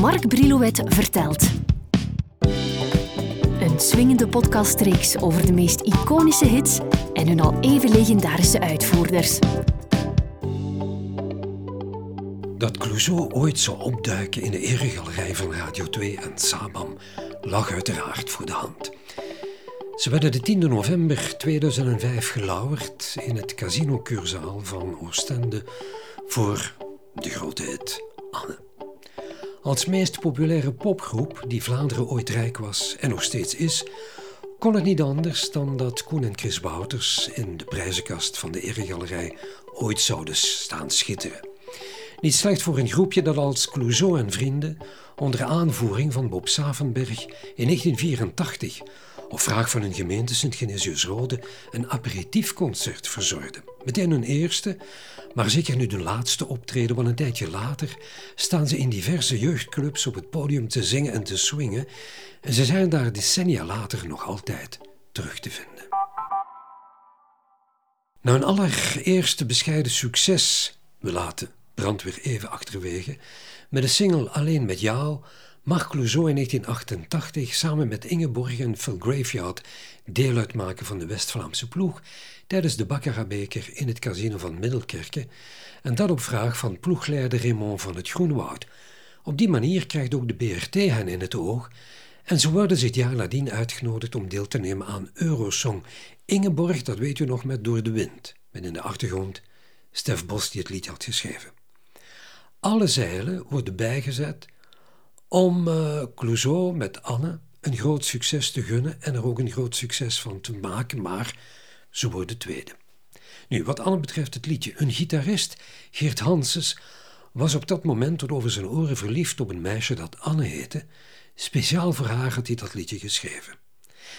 Mark Brilouet vertelt. Een swingende podcastreeks over de meest iconische hits en hun al even legendarische uitvoerders. Dat Clouseau ooit zou opduiken in de eregalerij van Radio 2 en Sabam lag uiteraard voor de hand. Ze werden de 10 november 2005 gelauwerd in het Casino Curzaal van Oostende voor de grote hit Anne. Als meest populaire popgroep die Vlaanderen ooit rijk was en nog steeds is, kon het niet anders dan dat Koen en Chris Wouters in de prijzenkast van de eregalerij ooit zouden staan schitteren. Niet slecht voor een groepje dat als Clouseau en vrienden onder aanvoering van Bob Savenberg in 1984 op vraag van hun gemeente Sint-Genesius-Rode een aperitiefconcert verzorgde. Meteen hun eerste, maar zeker nu de laatste optreden, want een tijdje later staan ze in diverse jeugdclubs op het podium te zingen en te swingen en ze zijn daar decennia later nog altijd terug te vinden. Na een allereerste bescheiden succes, we laten brandweer even achterwege, met de single Alleen met jou mag Clouseau in 1988 samen met Ingeborg en Phil Graveyard deel uitmaken van de West-Vlaamse ploeg tijdens de Baccarat-beker in het casino van Middelkerke en dat op vraag van ploegleider Raymond van het Groenwoud. Op die manier krijgt ook de BRT hen in het oog en ze worden dit jaar nadien uitgenodigd om deel te nemen aan Eurosong. Ingeborg, dat weet u nog, met Door de Wind, met in de achtergrond Stef Bos die het lied had geschreven. Alle zeilen worden bijgezet om uh, Clouseau met Anne een groot succes te gunnen en er ook een groot succes van te maken, maar ze worden tweede. Nu, wat Anne betreft het liedje, een gitarist, Geert Hanses, was op dat moment tot over zijn oren verliefd op een meisje dat Anne heette. Speciaal voor haar had hij dat liedje geschreven.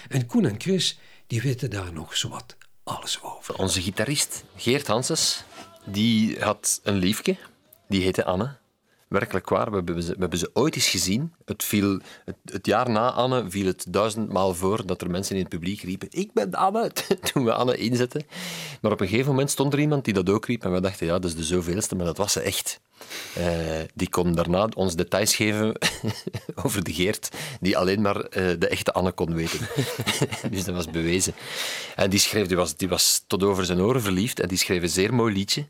En Koen en Chris, die weten daar nog zowat alles over. Onze gitarist, Geert Hanses, die had een liefje, die heette Anne werkelijk waar. We hebben, ze, we hebben ze ooit eens gezien. Het, viel, het, het, jaar na Anne viel het duizendmaal voor dat er mensen in het publiek riepen ik ben Anne, toen we Anne inzetten. Maar op een gegeven moment stond er iemand die dat ook riep en we dachten, ja, dat is de zoveelste, maar dat was ze echt. Uh, die kon daarna ons details geven over de Geert, die alleen maar uh, de echte Anne kon weten. dus dat was bewezen. En die schreef, die was, die was tot over zijn oren verliefd en die schreef een zeer mooi liedje.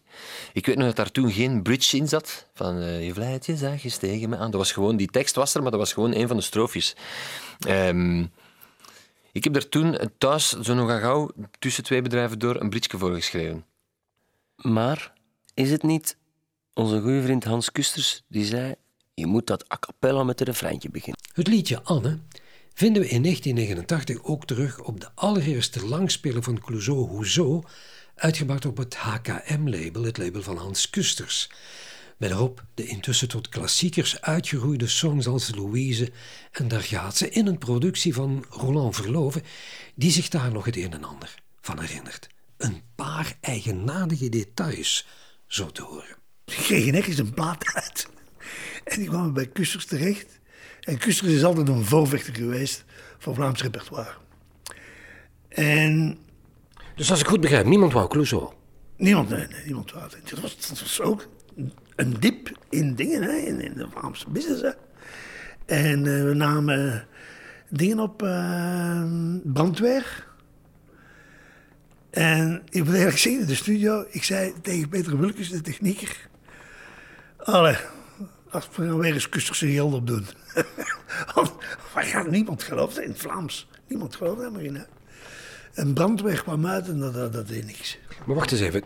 Ik weet nog dat daar toen geen bridge in zat, van uh, je vlijt je zachtjes tegen me aan. Dat was gewoon, die tekst was er, maar dat was gewoon een van de stroofjes. Um, ik heb er toen thuis, zo nog gauw, tussen twee bedrijven door, een bridge voor geschreven. Maar is het niet onze goede vriend Hans Kusters die zei: Je moet dat a cappella met een refreintje beginnen. Het liedje Anne vinden we in 1989 ook terug op de allereerste langspeler van Clouseau Hoezo, uitgebracht op het HKM-label, het label van Hans Kusters. Met erop de intussen tot klassiekers uitgeroeide songs als Louise en Daar gaat ze in een productie van Roland Verloven, die zich daar nog het een en ander van herinnert. Een paar eigenaardige details, zo te horen. Ik kreeg nergens een plaat uit. En die kwamen bij Kusters terecht. En Kusters is altijd een voorvechter geweest van Vlaams repertoire. En... Dus als ik goed begrijp, niemand wou Clouseau? Niemand, nee, nee niemand wou het. Dat was, dat was ook een diep in dingen, hè, in, in de Vlaamse business. Hè. En uh, we namen dingen op uh, brandweer. En ik moet eerlijk zeggen, in de studio, ik zei tegen Peter Wulkes, de technieker... Allee, als we nou weer eens Kusterse geld op doen. Want gaat niemand geloven in het Vlaams. Niemand gelooft helemaal in. Hè? Een brandweer kwam uit en dat, dat, dat deed niks. Maar wacht eens even.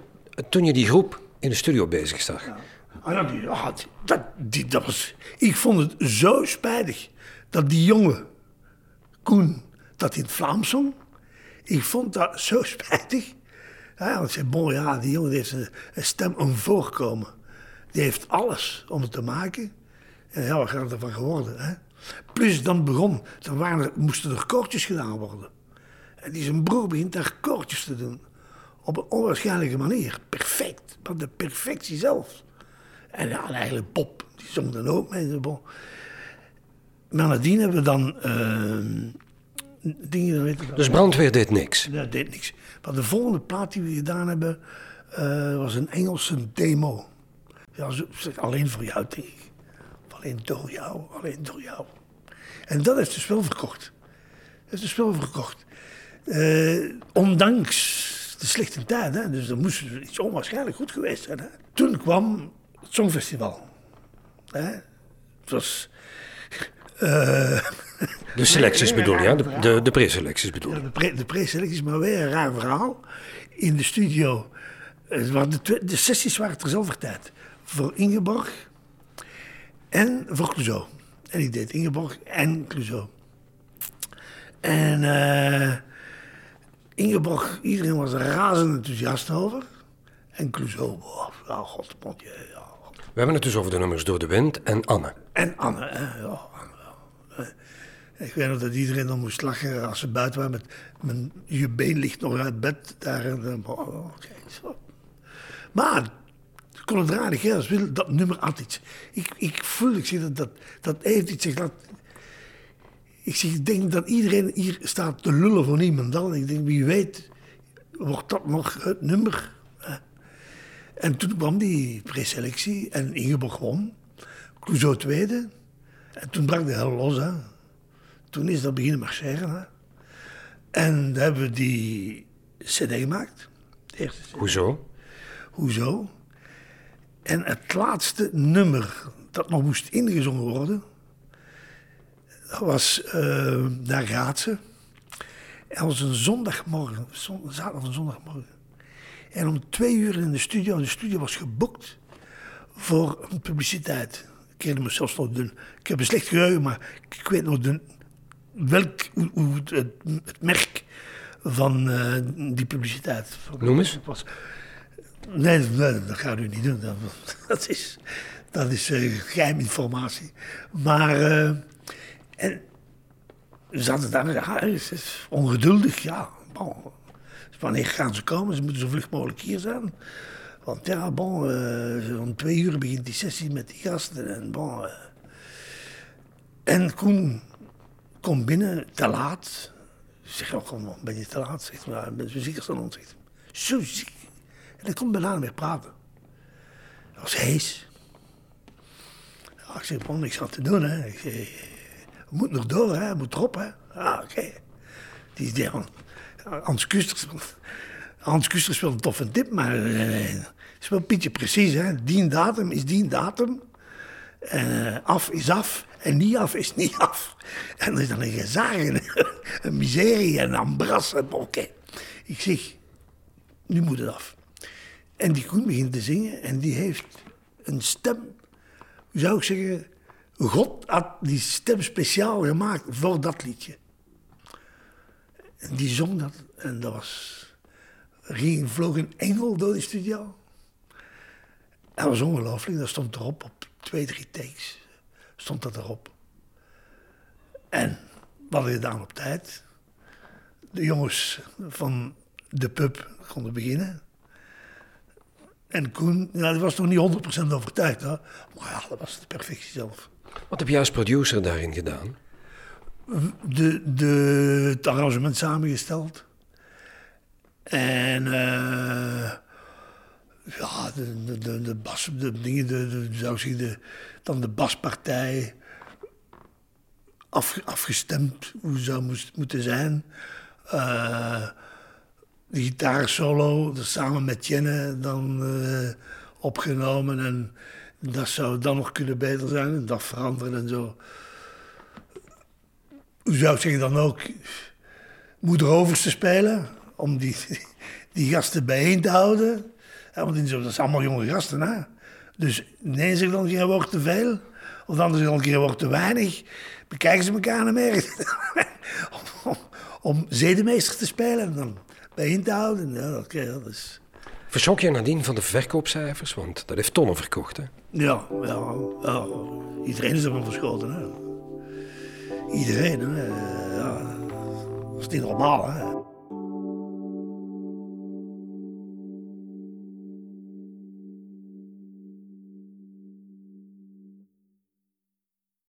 Toen je die groep in de studio bezig zag... Ja. Ah, die, ah, dat, die, dat was, ik vond het zo spijtig dat die jongen, Koen, dat in het Vlaams zong. Ik vond dat zo spijtig. Ja, want zei, bon, ja, die jongen heeft een, een stem, een voorkomen. Die heeft alles om het te maken. En ja, wat gaat er van geworden? Hè? Plus dan begon, dan waren er, moesten er koortjes gedaan worden. En die zijn broer begint daar koortjes te doen. Op een onwaarschijnlijke manier. Perfect. Maar de perfectie zelf. En ja, eigenlijk Pop, die zong dan ook mee. Maar nadien hebben we dan uh, dingen... Weet ik, dus brandweer deed niks? Dat deed niks. Maar de volgende plaat die we gedaan hebben, uh, was een Engelse demo. Ja, alleen voor jou, denk ik. alleen door jou, alleen door jou. En dat heeft dus wel verkocht. Dat heeft dus wel verkocht. Eh, ondanks de slechte tijd, hè, dus er moest iets onwaarschijnlijk goed geweest zijn. Hè. Toen kwam het Songfestival. Hè. Het was... eh, De selecties bedoel je, hè? de, de, de preselecties bedoel Ja, je. de, pre, de preselectie is maar weer een raar verhaal. In de studio, eh, waren de, de sessies waren terzelfde tijd. Voor Ingeborg en voor Clouseau. En ik deed Ingeborg en Clouseau. En eh, Ingeborg, iedereen was er razend enthousiast over. En Clouseau, oh, ja, god, god. We hebben het dus over de nummers Door de Wind en Anne. En Anne, hè, ja, Anne wel. Eh, Ik weet nog dat iedereen dan moest lachen als ze buiten waren met... Mijn, je been ligt nog uit bed daar. En, dan, oh, zo. Maar, niet als wil, dat nummer had iets. Ik, ik voel, ik zeg dat, dat, dat heeft iets. Ik, dat, ik, zeg, ik denk dat iedereen hier staat te lullen voor niemendal. En ik denk, wie weet, wordt dat nog het nummer? En toen kwam die preselectie en Ingeborg won. Clouseau tweede. En toen brak de hel los. Hè. Toen is dat beginnen marcheren. Hè. En dan hebben we die cd gemaakt. Hoezo? Hoezo? En het laatste nummer dat nog moest ingezongen worden, dat was eh Daar gaat ze. En dat was een zondagmorgen, zon- zaterdag of een zondagmorgen. En om twee uur in de studio, de studio was geboekt voor een publiciteit. Ik herinner me zelfs nog de, ik heb een slecht geheugen, maar ik weet nog de, welk, hoe, hoe het, merk van eh, die publiciteit. Noem eens. Was, Nee, nee, dat gaat u niet doen. Dat, is, dat is eh, geheiminformatie. Maar eh, en, we zaten daar, ja, is ongeduldig, ja. Bon. Wanneer gaan ze komen? Ze moeten zo vlug mogelijk hier zijn. Want ja, bon, om twee uur begint die sessie met die gasten. En, bon, en Koen komt binnen, te laat. Zeg, oh, kom, ben je te laat? Zegt, maar ben je zeker van ons? Zegt, zo ziek. En hij komt bijna meer praten. Dat was hees. Ik zeg, bon, niks aan te doen, hè. Ik zeg, we nog door, hè. We moeten erop, hè. Ah, oké. Die. Hans Kusters. Hans Kusters wel een toffe tip, maar eh, het is wel beetje precies, hè. Die datum is die datum. En eh, af is af en niet af is niet af. En er is dan een gezag en een miserie en een ambras. en. Ik zeg, nu moet het af. En die Koen begint te zingen en die heeft een stem, zou ik zeggen, God had die stem speciaal gemaakt voor dat liedje. En die zong dat en dat was, er ging, vloog een engel door die studio. Dat was ongelooflijk, dat stond erop op twee, drie takes. Stond dat erop. En wat hadden gedaan op tijd. De jongens van de pub konden beginnen. En Koen, ja, die was nog niet 100% overtuigd. Hè? Maar ja, dat was de perfectie zelf. Wat heb jij als producer daarin gedaan? De, de, het arrangement samengesteld. En eh, ja, de, de, de, de bas, de dingen, de, de, zou ik zeggen, de, dan de baspartij. Af, afgestemd hoe zou moest, moeten zijn. Eh, de gitaarsolo, dat samen met Jenne dan eh, opgenomen. En dat zou dan nog kunnen beter zijn. En dat veranderen en zo. Hoe zou ik zeggen dan ook? Moeder Overs te spelen. Om die, die gasten bijeen te houden. Ja, want dat zijn allemaal jonge gasten. Hè? Dus de ene zegt dan een keer wordt te veel. Of de ander zegt dan een keer wordt te weinig. Bekijken ze elkaar niet meer. om, om, om zedemeester te spelen en dan bijeen te houden. Ja, dat is... Verschok je nadien van de verkoopcijfers? Want dat heeft tonnen verkocht, hè? Ja, ja, ja. Iedereen is ervan verschoten. Hè. Iedereen, hè. Ja, dat is niet normaal, hè.